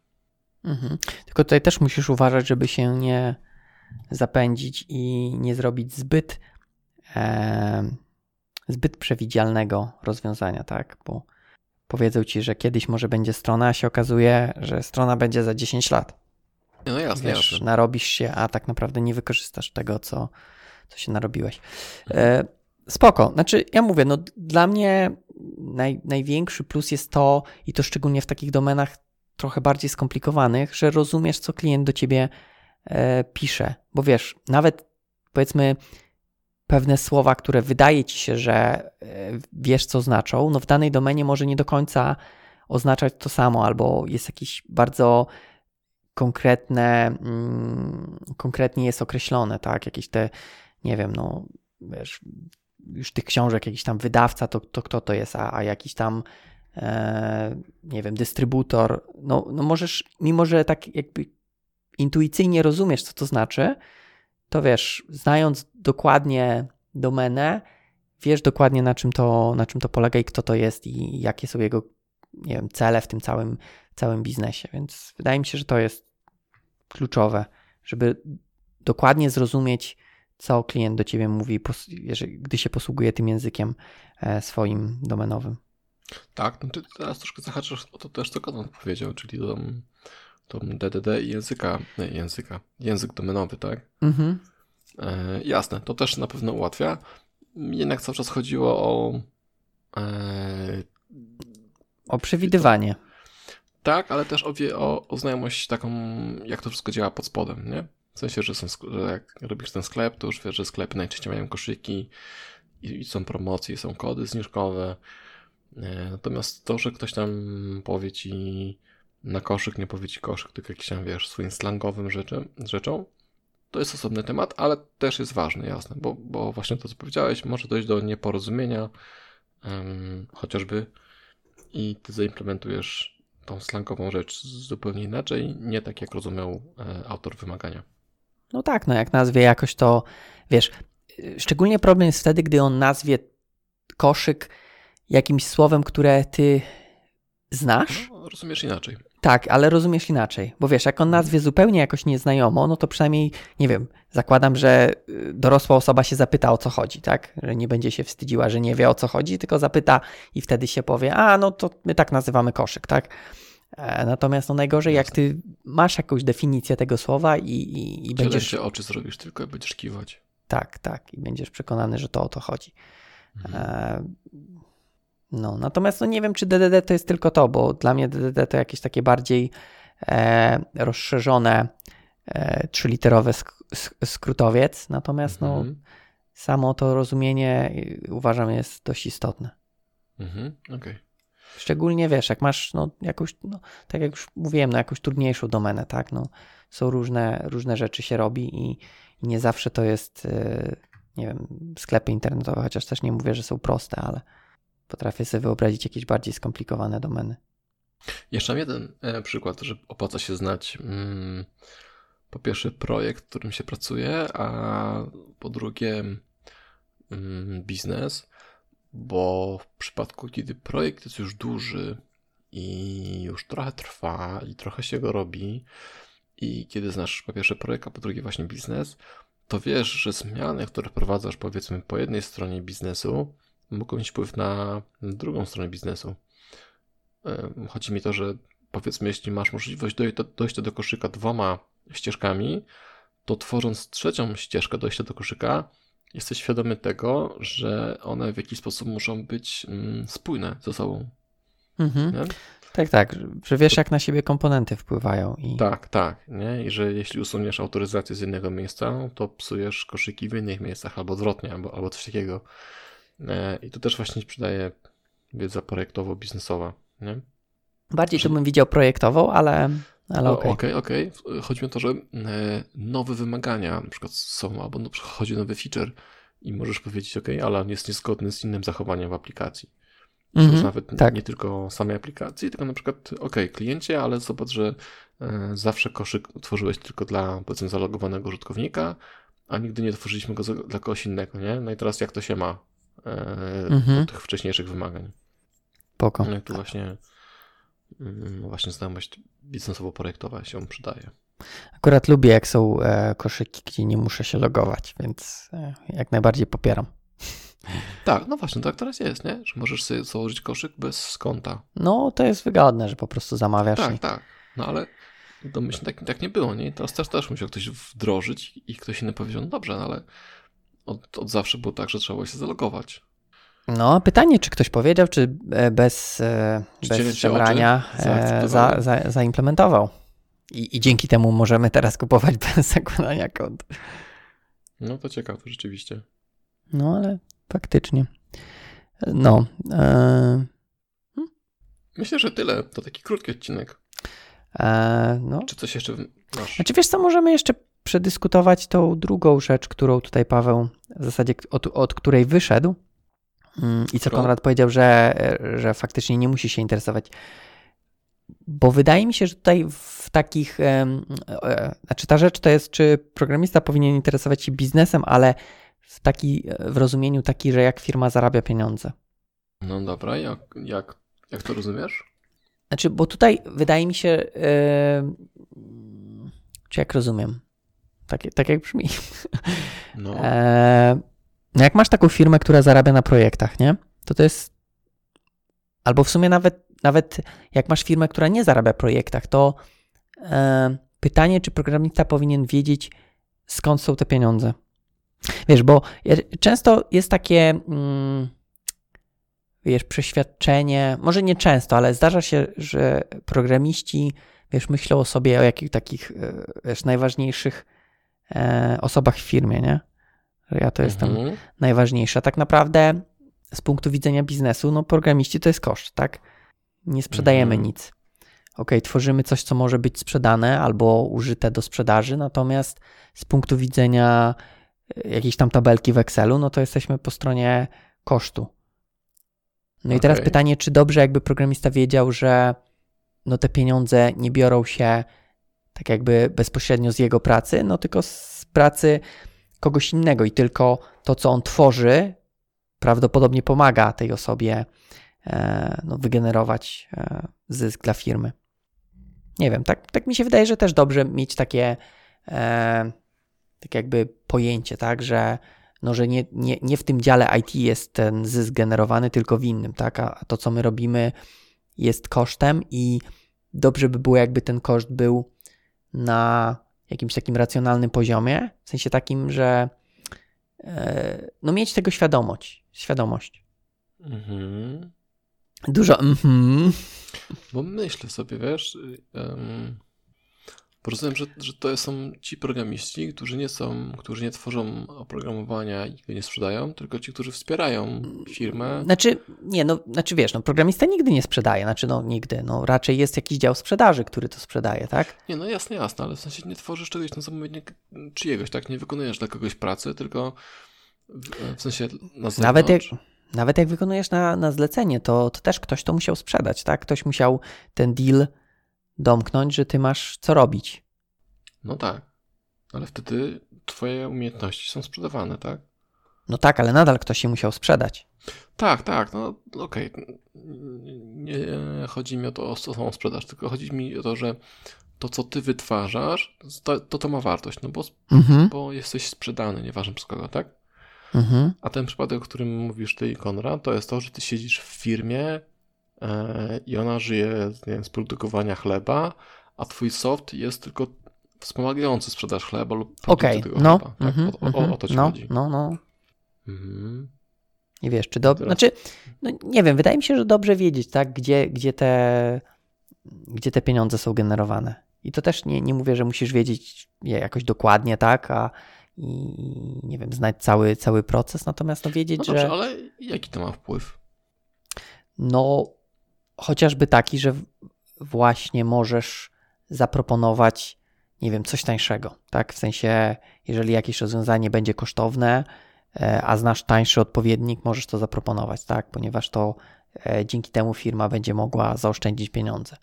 Mhm. Tylko tutaj też musisz uważać, żeby się nie zapędzić i nie zrobić zbyt e, zbyt przewidzialnego rozwiązania, tak? Bo powiedzą ci, że kiedyś może będzie strona, a się okazuje, że strona będzie za 10 lat. No jasne, Wiesz, jasne. narobisz się, a tak naprawdę nie wykorzystasz tego, co, co się narobiłeś. E, spoko. Znaczy, ja mówię, no dla mnie naj, największy plus jest to, i to szczególnie w takich domenach trochę bardziej skomplikowanych, że rozumiesz, co klient do ciebie e, pisze. Bo wiesz, nawet powiedzmy pewne słowa, które wydaje ci się, że e, wiesz, co znaczą, no w danej domenie może nie do końca oznaczać to samo, albo jest jakieś bardzo konkretne, mm, konkretnie jest określone, tak? Jakieś te, nie wiem, no wiesz, już tych książek, jakiś tam wydawca, to, to kto to jest, a, a jakiś tam, nie wiem, dystrybutor, no, no możesz, mimo że tak jakby intuicyjnie rozumiesz, co to znaczy, to wiesz, znając dokładnie domenę, wiesz dokładnie na czym to, na czym to polega i kto to jest i jakie są jego, nie wiem, cele w tym całym, całym biznesie. Więc wydaje mi się, że to jest kluczowe, żeby dokładnie zrozumieć, co klient do ciebie mówi, gdy się posługuje tym językiem e, swoim domenowym. Tak, no ty teraz troszkę zahaczasz o to też, co Konon powiedział, czyli tą tą DDD i języka, nie, języka, język domenowy, tak? Mhm. E, jasne, to też na pewno ułatwia. Jednak cały czas chodziło o. E, o przewidywanie. Tak, ale też o, o, o znajomość taką, jak to wszystko działa pod spodem, nie? W sensie, że, są, że jak robisz ten sklep, to już wiesz, że sklepy najczęściej mają koszyki i, i są promocje, są kody zniżkowe. E, natomiast to, że ktoś tam powie ci, na koszyk, nie powie ci koszyk, tylko jakiś tam, wiesz, swoim slangowym rzeczy, rzeczą, to jest osobny temat, ale też jest ważny, jasne, bo, bo właśnie to, co powiedziałeś, może dojść do nieporozumienia um, chociażby i ty zaimplementujesz tą slangową rzecz zupełnie inaczej, nie tak jak rozumiał e, autor wymagania. No tak, no jak nazwie jakoś to, wiesz, szczególnie problem jest wtedy, gdy on nazwie koszyk jakimś słowem, które ty znasz. No, rozumiesz inaczej. Tak, ale rozumiesz inaczej, bo wiesz, jak on nazwie zupełnie jakoś nieznajomo, no to przynajmniej, nie wiem, zakładam, że y, dorosła osoba się zapyta o co chodzi, tak? Że nie będzie się wstydziła, że nie wie o co chodzi, tylko zapyta i wtedy się powie, a no to my tak nazywamy koszyk, tak? E, natomiast no najgorzej, jak ty masz jakąś definicję tego słowa i, i, i będziesz... się oczy zrobisz tylko, będziesz kiwać. Tak, tak. I będziesz przekonany, że to o to chodzi. Mhm. No, natomiast no nie wiem, czy DDD to jest tylko to, bo dla mnie DDD to jakieś takie bardziej e, rozszerzone e, trzyliterowe sk skrótowiec, natomiast no, mhm. samo to rozumienie y, uważam jest dość istotne. Mhm, okay. Szczególnie wiesz, jak masz no, jakąś, no, tak jak już mówiłem, no, jakąś trudniejszą domenę, tak? No, są różne, różne rzeczy się robi i, i nie zawsze to jest, y, nie wiem, sklepy internetowe, chociaż też nie mówię, że są proste, ale potrafię sobie wyobrazić jakieś bardziej skomplikowane domeny. Jeszcze mam jeden e, przykład, że opłaca się znać mm, po pierwsze projekt, w którym się pracuje, a po drugie mm, biznes, bo w przypadku, kiedy projekt jest już duży i już trochę trwa i trochę się go robi i kiedy znasz po pierwsze projekt, a po drugie właśnie biznes, to wiesz, że zmiany, które wprowadzasz powiedzmy po jednej stronie biznesu, mogą mieć wpływ na drugą stronę biznesu. Chodzi mi to, że powiedzmy, jeśli masz możliwość dojścia do koszyka dwoma ścieżkami, to tworząc trzecią ścieżkę dojścia do koszyka, jesteś świadomy tego, że one w jakiś sposób muszą być mm, spójne ze sobą. Mhm. Tak, tak, że wiesz, jak na siebie komponenty wpływają. I... Tak, tak. Nie? I że jeśli usuniesz autoryzację z jednego miejsca, to psujesz koszyki w innych miejscach, albo odwrotnie, albo, albo coś takiego. E, I tu też właśnie przydaje wiedza projektowo-biznesowa. Nie? Bardziej to bym widział projektową, ale, ale okej. Okej, okej. Okay. Chodzi mi o to, że e, nowe wymagania na przykład są, albo no, przychodzi nowy feature i możesz powiedzieć, ok, ale on jest niezgodny z innym zachowaniem w aplikacji. Mm -hmm, nawet tak. nie tylko samej aplikacji, tylko na przykład, ok, kliencie, ale zobacz, że e, zawsze koszyk tworzyłeś tylko dla, powiedzmy, zalogowanego użytkownika, a nigdy nie tworzyliśmy go dla kogoś innego, nie? No i teraz jak to się ma e, mm -hmm. do tych wcześniejszych wymagań? Poko. No tu właśnie, mm, właśnie znajomość biznesowo-projektowa się przydaje. Akurat lubię, jak są e, koszyki, gdzie nie muszę się logować, więc e, jak najbardziej popieram. Tak, no właśnie, tak teraz jest, nie? Że możesz sobie założyć koszyk bez konta. No, to jest wygodne, że po prostu zamawiasz. Tak, i... tak. No ale domyślnie tak, tak nie było, nie? Teraz też, też musiał ktoś wdrożyć i ktoś inny powiedział, no dobrze, no ale od, od zawsze było tak, że trzeba było się zalogować. No, pytanie, czy ktoś powiedział, czy e, bez, czy bez szemrania za, za, zaimplementował. I, I dzięki temu możemy teraz kupować bez zakładania kont. No to ciekawe, rzeczywiście. No, ale faktycznie. No. E... Myślę, że tyle. To taki krótki odcinek. E, no. Czy coś jeszcze masz? Znaczy wiesz co, możemy jeszcze przedyskutować tą drugą rzecz, którą tutaj Paweł w zasadzie od, od której wyszedł mm, i co Konrad powiedział, że, że faktycznie nie musi się interesować bo wydaje mi się, że tutaj w takich, e, znaczy ta rzecz to jest, czy programista powinien interesować się biznesem, ale w, taki, w rozumieniu taki, że jak firma zarabia pieniądze. No dobra, jak, jak, jak to rozumiesz? Znaczy, bo tutaj wydaje mi się, e, czy jak rozumiem, tak, tak jak brzmi. No. E, no jak masz taką firmę, która zarabia na projektach, nie? To to jest, albo w sumie nawet nawet jak masz firmę, która nie zarabia projektach, to e, pytanie, czy programista powinien wiedzieć, skąd są te pieniądze. Wiesz, bo często jest takie, mm, wiesz, przeświadczenie, może nie często, ale zdarza się, że programiści, wiesz, myślą o sobie, o jakich takich, e, wiesz, najważniejszych osobach w firmie, nie? Że ja to jestem mhm. najważniejsza. Tak naprawdę z punktu widzenia biznesu, no programiści to jest koszt, tak? Nie sprzedajemy mhm. nic. Ok, tworzymy coś, co może być sprzedane albo użyte do sprzedaży, natomiast z punktu widzenia e, jakiejś tam tabelki w Excelu, no to jesteśmy po stronie kosztu. No okay. i teraz pytanie, czy dobrze jakby programista wiedział, że no te pieniądze nie biorą się tak jakby bezpośrednio z jego pracy, no tylko z pracy kogoś innego i tylko to, co on tworzy, prawdopodobnie pomaga tej osobie E, no, wygenerować e, zysk dla firmy. Nie wiem, tak, tak mi się wydaje, że też dobrze mieć takie e, tak jakby pojęcie, tak, że, no, że nie, nie, nie w tym dziale IT jest ten zysk generowany, tylko w innym, tak, a to, co my robimy jest kosztem i dobrze by było, jakby ten koszt był na jakimś takim racjonalnym poziomie, w sensie takim, że no mieć tego świadomość, świadomość. Mhm. Dużo mhm. Bo myślę sobie, wiesz, um, rozumiem, że, że to są ci programiści, którzy nie są, którzy nie tworzą oprogramowania i go nie sprzedają, tylko ci, którzy wspierają firmę. Znaczy, nie, no, znaczy wiesz, no programista nigdy nie sprzedaje, znaczy no nigdy, no raczej jest jakiś dział sprzedaży, który to sprzedaje, tak? Nie, no jasne, jasne, ale w sensie nie tworzysz czegoś na zamówienie czyjegoś, tak? Nie wykonujesz dla kogoś pracy, tylko w, w sensie na zewnątrz. Nawet jak nawet jak wykonujesz na, na zlecenie, to, to też ktoś to musiał sprzedać, tak? Ktoś musiał ten deal domknąć, że ty masz co robić. No tak, ale wtedy twoje umiejętności są sprzedawane, tak? No tak, ale nadal ktoś się musiał sprzedać. Tak, tak, no okej. Okay. Nie chodzi mi o to, o samą sprzedaż, tylko chodzi mi o to, że to, co ty wytwarzasz, to to, to ma wartość, no bo, mhm. bo jesteś sprzedany, nieważne przez kogo, tak? Mhm. A ten przypadek, o którym mówisz ty i Konrad, to jest to, że ty siedzisz w firmie i ona żyje nie wiem, z produkowania chleba, a twój soft jest tylko wspomagający sprzedaż chleba lub okay. no. chleba. Tak? Mm -hmm, o, o, o, to ci no, chodzi. No, no. Mhm. I wiesz, czy dobrze. Znaczy, no nie wiem, wydaje mi się, że dobrze wiedzieć, tak, gdzie, gdzie, te, gdzie te pieniądze są generowane. I to też nie, nie mówię, że musisz wiedzieć je jakoś dokładnie, tak, a i nie wiem, znać cały, cały proces, natomiast no wiedzieć, no dobrze, że. ale jaki to ma wpływ? No, chociażby taki, że właśnie możesz zaproponować, nie wiem, coś tańszego, tak? W sensie, jeżeli jakieś rozwiązanie będzie kosztowne, e, a znasz tańszy odpowiednik, możesz to zaproponować, tak? Ponieważ to e, dzięki temu firma będzie mogła zaoszczędzić pieniądze.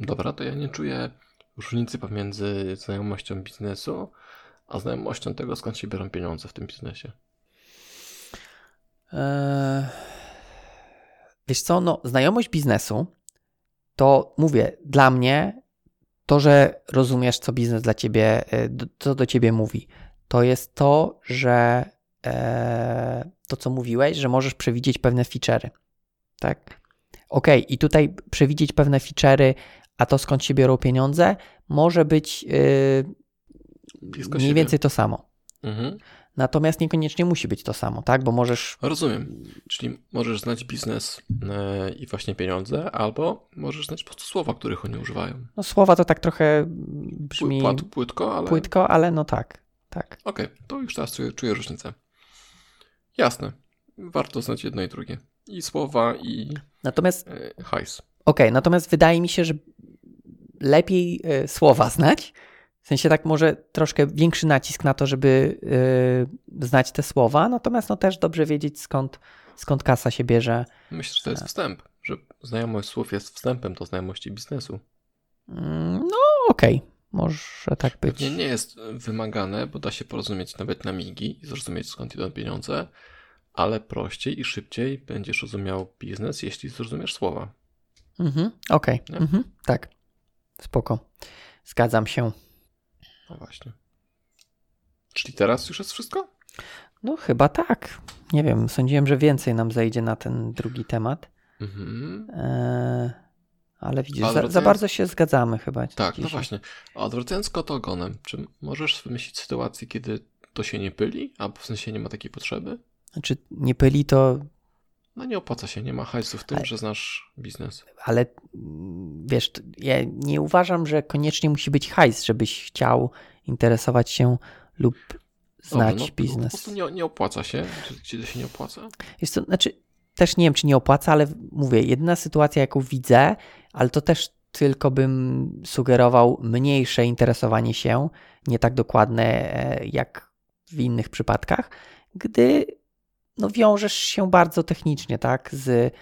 Dobra, to ja nie czuję różnicy pomiędzy znajomością biznesu, a znajomością tego, skąd się biorą pieniądze w tym biznesie. Eee, wiesz co, no, znajomość biznesu to mówię, dla mnie to, że rozumiesz, co biznes dla ciebie, e, co do ciebie mówi, to jest to, że e, to, co mówiłeś, że możesz przewidzieć pewne feature'y. Tak? Ok, i tutaj przewidzieć pewne feature'y, a to skąd się biorą pieniądze, może być yy, mniej siebie. więcej to samo. Mhm. Natomiast niekoniecznie musi być to samo, tak? Bo możesz. Rozumiem. Czyli możesz znać biznes e, i właśnie pieniądze, albo możesz znać po prostu słowa, których oni używają. No słowa to tak trochę brzmi. Płat, płytko, ale. Płytko, ale no tak. tak. Okej, okay, to już teraz czuję, czuję różnicę. Jasne. Warto znać jedno i drugie. I słowa, i. Natomiast. E, hajs. Okej, okay, natomiast wydaje mi się, że lepiej e, słowa znać w sensie tak może troszkę większy nacisk na to, żeby yy, znać te słowa, natomiast no też dobrze wiedzieć skąd, skąd kasa się bierze. Myślę, że to jest wstęp, że znajomość słów jest wstępem do znajomości biznesu. Mm, no okej, okay. może tak być. Pewnie nie jest wymagane, bo da się porozumieć nawet na migi i zrozumieć skąd idą pieniądze, ale prościej i szybciej będziesz rozumiał biznes, jeśli zrozumiesz słowa. Mhm, okej, okay. mhm, tak, spoko, zgadzam się. No właśnie. Czyli teraz już jest wszystko? No chyba tak. Nie wiem, sądziłem, że więcej nam zejdzie na ten drugi temat. Mhm. E, ale widzisz, za, za, bardzo się zgadzamy chyba. Tak, dzisiaj. no właśnie. A odwracając kot ogonem, czy możesz wymyślić sytuację, kiedy to się nie pyli, a w sensie nie ma takiej potrzeby? Znaczy nie pyli to... No nie opłaca się, nie ma hajsu w tym, ale, że znasz biznes. Ale wiesz, ja nie uważam, że koniecznie musi być hajs, żebyś chciał interesować się lub znać no, biznes. Po prostu nie, nie opłaca się, czy, to się nie opłaca? Jest to, znaczy, też nie wiem, czy nie opłaca, ale mówię, jedna sytuacja, jaką widzę, ale to też tylko bym sugerował mniejsze interesowanie się, nie tak dokładne e, jak w innych przypadkach, gdy no, wiążesz się bardzo technicznie, tak, z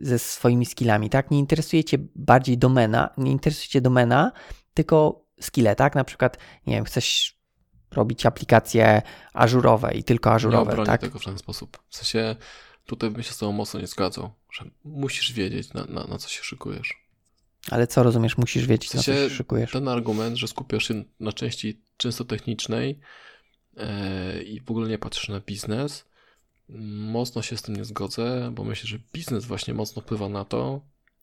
ze swoimi skillami, tak? Nie interesuje cię bardziej domena, nie interesuje cię domena, tylko skille, tak? Na przykład, nie wiem, chcesz robić aplikacje ażurowe i tylko ażurowe, nie tak? tego w ten sposób. W sensie tutaj bym się z tobą mocno nie zgadzał, że musisz wiedzieć, na, na, na co się szykujesz. Ale co rozumiesz, musisz wiedzieć, w sensie na co się szykujesz? Ten argument, że skupiasz się na części często technicznej yy, i w ogóle nie patrzysz na biznes, Mocno się z tym nie zgodzę, bo myślę, że biznes właśnie mocno wpływa na to,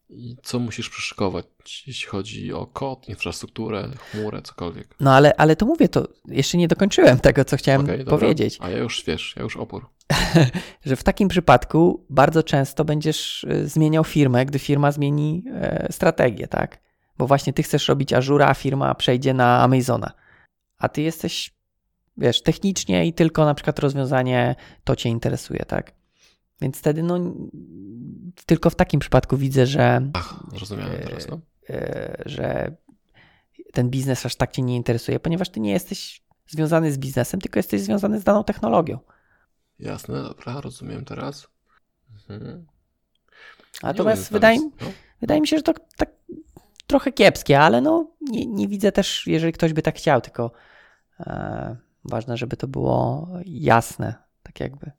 i co musisz przyszykować, jeśli chodzi o kod, infrastrukturę, chmurę, cokolwiek. No ale, ale to mówię, to jeszcze nie dokończyłem tego, co chciałem okay, powiedzieć. A ja już wiesz, ja już opór. że w takim przypadku bardzo często będziesz e, zmieniał firmę, gdy firma zmieni e, strategię, tak? Bo właśnie ty chcesz robić Azura, a firma przejdzie na Amazona. A ty jesteś wiesz, technicznie i tylko na przykład rozwiązanie to cię interesuje, tak? Więc wtedy, no, tylko w takim przypadku widzę, że. Ach, zrozumiałem teraz, no. E, że ten biznes aż tak cię nie interesuje, ponieważ ty nie jesteś związany z biznesem, tylko jesteś związany z daną technologią. Jasne, dobra, rozumiem teraz. Mhm. Natomiast wydaje, no. wydaje mi się, że to tak trochę kiepskie, ale no nie, nie widzę też, jeżeli ktoś by tak chciał, tylko e, Ważne, żeby to było jasne, tak jakby,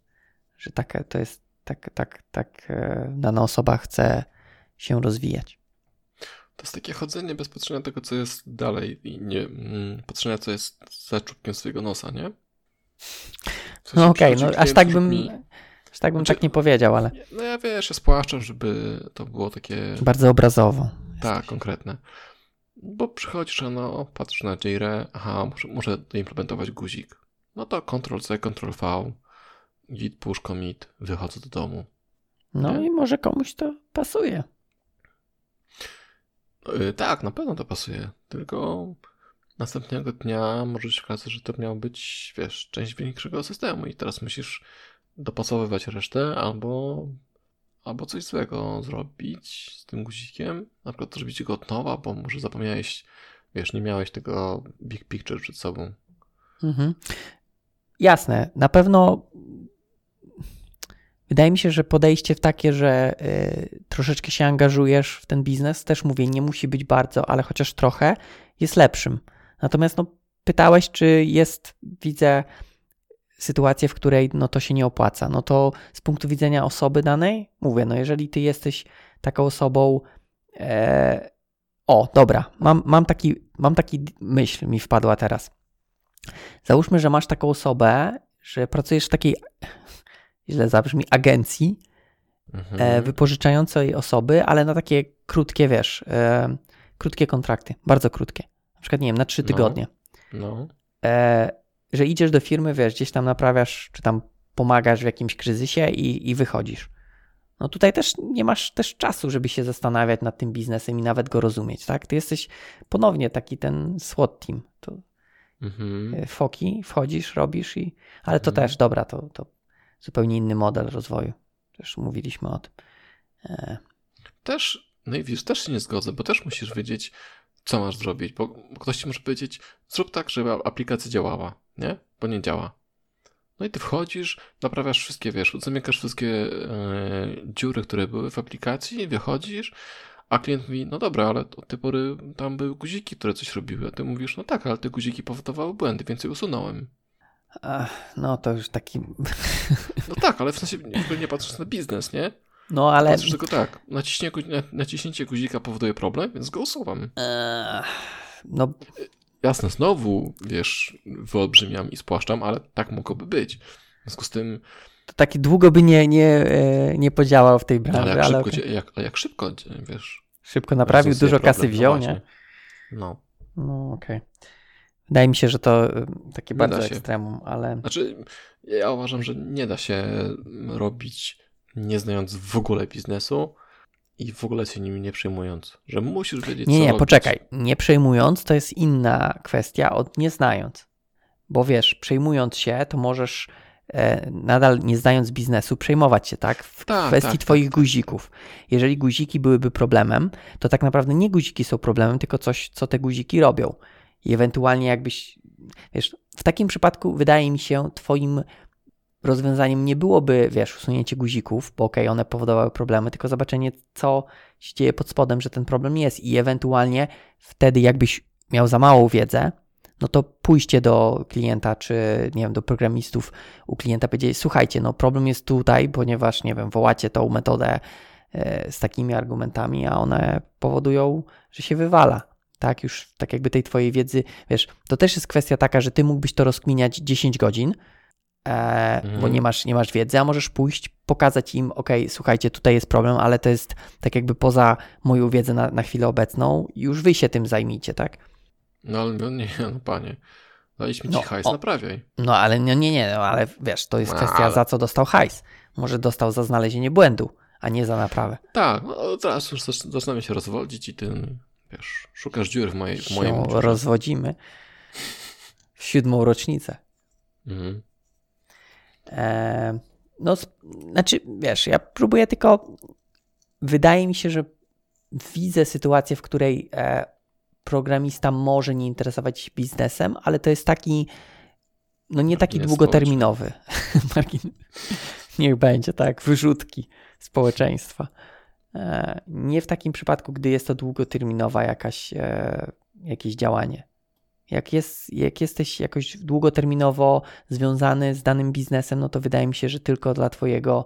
że tak, to jest tak, tak, tak e, dana osoba chce się rozwijać. To jest takie chodzenie bez patrzenia tego, co jest dalej i nie mm, patrzenia, co jest za czubkiem swojego nosa, nie? no okej, okay, no aż tak bym, aż tak bym znaczy, tak nie powiedział, ale... No ja wiesz, ja spłaszczam, żeby to było takie... Bardzo obrazowo. Tak, konkretne. Bo przychodzisz, no, patrzysz na JRE, aha, muszę, muszę doimplementować guzik. No to Ctrl-C, Ctrl-V, git, push, commit, wychodzę do domu. No Nie? i może komuś to pasuje. Yy, tak, na pewno to pasuje. Tylko następnego dnia może się okazać, że to miał być, wiesz, część większego systemu i teraz musisz dopasowywać resztę albo, albo coś złego zrobić z tym guzikiem. Na przykład zrobić go od nowa, bo może zapomniałeś, wiesz, nie miałeś tego big picture przed sobą. Mhm. Jasne, na pewno wydaje mi się, że podejście w takie, że y, troszeczkę się angażujesz w ten biznes, też mówię, nie musi być bardzo, ale chociaż trochę, jest lepszym. Natomiast no, pytałeś, czy jest, widzę, sytuację, w której no, to się nie opłaca. No to z punktu widzenia osoby danej, mówię, no jeżeli ty jesteś taką osobą, e, o, dobra, mam, mam, taki, mam taki myśl, mi wpadła teraz. Załóżmy, że masz taką osobę, że pracujesz w takiej, źle zabrzmi, agencji Mhm. e, wypożyczającej osoby, ale na takie krótkie, wiesz, e, krótkie kontrakty, bardzo krótkie. Na przykład, nie wiem, na trzy No. tygodnie. No, E, że idziesz do firmy, wiesz, gdzieś tam naprawiasz, czy tam pomagasz w jakimś kryzysie i, i wychodzisz. No tutaj też nie masz też czasu, żeby się zastanawiać nad tym biznesem i nawet go rozumieć, tak? Ty jesteś ponownie taki ten SWAT team. To mhm. e, foki, wchodzisz, robisz i... Ale to Mhm. też, dobra, to, to zupełnie inny model rozwoju. Też mówiliśmy o tym. E, Też, no i wiesz, też się nie zgodzę, bo też musisz wiedzieć, co masz zrobić, bo ktoś ci może powiedzieć, zrób tak, żeby aplikacja działała, nie? Bo nie działa. No i ty wchodzisz, naprawiasz wszystkie, wiesz, zamykasz wszystkie e, dziury, które były w aplikacji, wychodzisz, a klient mówi, no dobra, ale od tej pory tam były guziki, które coś robiły, a ty mówisz, no tak, ale te guziki powodowały błędy, więc je usunąłem. ach, no to już taki... No tak, ale w sensie nie, nie patrzysz na biznes, nie? No ale... Patrzysz tylko tak, naciśnięcie guzika powoduje problem, więc go usuwam. E, no Jasne, znowu, wiesz, wyolbrzymiam i spłaszczam, ale tak mogłoby być. W związku z tym, to taki długo by nie, nie, e, nie podziałał w tej branży, ale ale, jak, szybko, okej. dzie- jak, ale jak szybko, dzie- wiesz. szybko naprawił, dużo kasy problem, wziął, no nie? No. No okej. Wydaje mi się, że to e, takie Nie bardzo ekstremum, ale Znaczy, ja uważam, że nie da się robić nie znając w ogóle biznesu i w ogóle się nim nie przejmując. Że musisz wiedzieć, nie, co nie, robić. poczekaj. Nie przejmując to jest inna kwestia od nie znając. Bo wiesz, przejmując się, to możesz e, nadal nie znając biznesu przejmować się, tak? W Tak, kwestii tak, twoich tak, tak. guzików. Jeżeli guziki byłyby problemem, to tak naprawdę nie guziki są problemem, tylko coś, co te guziki robią. I ewentualnie jakbyś, wiesz, w takim przypadku wydaje mi się twoim rozwiązaniem nie byłoby, wiesz, usunięcie guzików, bo okej, one powodowały problemy, tylko zobaczenie, co się dzieje pod spodem, że ten problem jest i ewentualnie wtedy jakbyś miał za małą wiedzę, no to pójście do klienta, czy nie wiem, do programistów u klienta powiedzieć, słuchajcie, no problem jest tutaj, ponieważ, nie wiem, wołacie tą metodę e, z takimi argumentami, a one powodują, że się wywala. Tak, już tak jakby tej twojej wiedzy, wiesz, to też jest kwestia taka, że ty mógłbyś to rozkminiać 10 godzin, bo Mhm. nie masz, nie masz wiedzy, a możesz pójść, pokazać im, ok, słuchajcie, tutaj jest problem, ale to jest tak jakby poza moją wiedzę na, na chwilę obecną, już wy się tym zajmijcie, tak? No ale no nie, no panie. Daliśmy ci No, hajs, o. naprawiaj. No ale nie, nie, nie, no, ale wiesz, to jest No, kwestia ale- za co dostał hajs. Może dostał za znalezienie błędu, a nie za naprawę. Tak, no teraz już zac- zaczynamy się rozwodzić i ty, wiesz, szukasz dziur w, mojej, w moim rozwodzimy w siódmą rocznicę. Mhm. E, no, znaczy, wiesz, ja próbuję tylko. Wydaje mi się, że widzę sytuację, w której e, programista może nie interesować się biznesem, ale to jest taki, no nie taki Margines długoterminowy. Niech będzie, tak, wyrzutki społeczeństwa. E, nie w takim przypadku, gdy jest to długoterminowa jakaś, jakieś działanie. Jak, jest, jak jesteś jakoś długoterminowo związany z danym biznesem, no to wydaje mi się, że tylko dla Twojego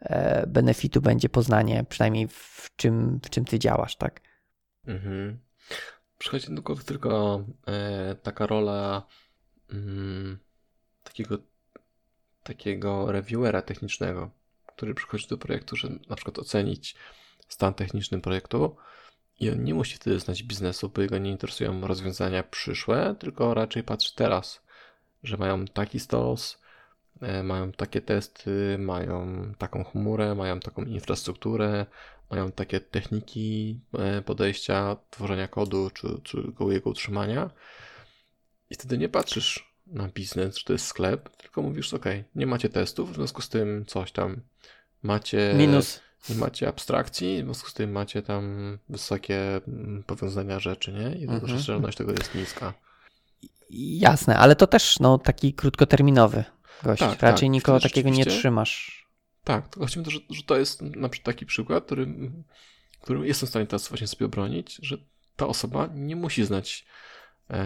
e, benefitu będzie poznanie, przynajmniej w czym, w czym Ty działasz, tak? Mhm. Przychodzi do głowy tylko e, taka rola mm, takiego, takiego reviewera technicznego, który przychodzi do projektu, żeby na przykład ocenić stan techniczny projektu i on nie musi wtedy znać biznesu, bo jego nie interesują rozwiązania przyszłe, tylko raczej patrzy teraz, że mają taki stos, e, mają takie testy, mają taką chmurę, mają taką infrastrukturę, mają takie techniki e, podejścia, tworzenia kodu czy, czy jego utrzymania. I wtedy nie patrzysz na biznes, czy to jest sklep, tylko mówisz, ok, nie macie testów, w związku z tym coś tam macie. Minus. Nie macie abstrakcji, w związku z tym macie tam wysokie mm, powiązania rzeczy, nie? I mhm. rozszerzoność tego jest niska. Jasne, ale to też no, taki krótkoterminowy gość. Tak, Raczej tak. nikogo takiego nie trzymasz. Tak, tylko to, że, że to jest na przykład taki przykład, który, którym jestem w stanie teraz właśnie sobie obronić, że ta osoba nie musi znać e,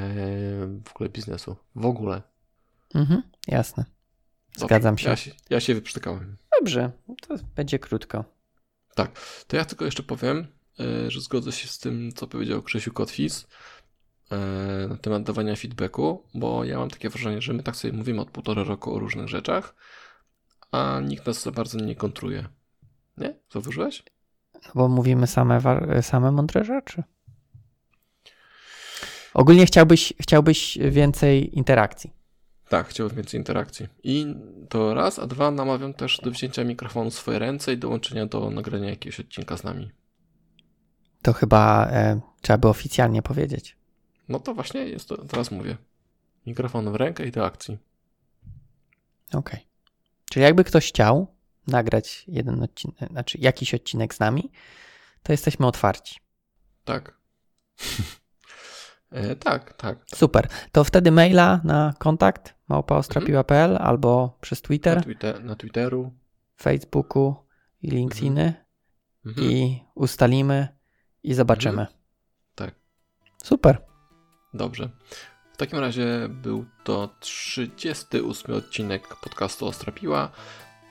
w ogóle biznesu. W ogóle. Mhm, jasne. Zgadzam Dobrze, się. Ja, się. ja się wyprztykałem. Dobrze, to będzie krótko. Tak, to ja tylko jeszcze powiem, e, że zgodzę się z tym, co powiedział Krzysiu Kotwis e, na temat dawania feedbacku, bo ja mam takie wrażenie, że my tak sobie mówimy od półtora roku o różnych rzeczach, a nikt nas za bardzo nie kontruje. Nie? Zauważyłeś? No bo mówimy same, same mądre rzeczy. Ogólnie chciałbyś, chciałbyś więcej interakcji. Tak, chciałbym więcej interakcji. I to raz, a dwa namawiam też do wzięcia mikrofonu w swoje ręce i dołączenia do nagrania jakiegoś odcinka z nami. To chyba e, trzeba by oficjalnie powiedzieć. No to właśnie jest to, teraz mówię. Mikrofon w rękę i do akcji. Okej. Okay. Czyli jakby ktoś chciał nagrać jeden odcinek, znaczy jakiś odcinek z nami, to jesteśmy otwarci. Tak. e, tak, tak. Super. To wtedy maila na kontakt małpaostrapiła.pl mhm. albo przez Twitter. Na, Twitter, na Twitteru. Facebooku i LinkedIny mhm. i ustalimy i zobaczymy. Mhm. Tak. Super. Dobrze. W takim razie był to 38 odcinek podcastu Ostrapiła.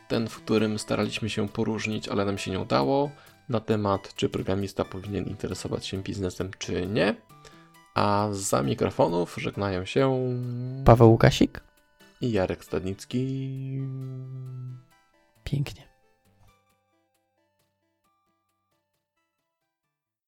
Ten, w którym staraliśmy się poróżnić, ale nam się nie udało, na temat, czy programista powinien interesować się biznesem, czy nie. A za mikrofonów żegnają się Paweł Łukasik i Jarek Stadnicki. Pięknie.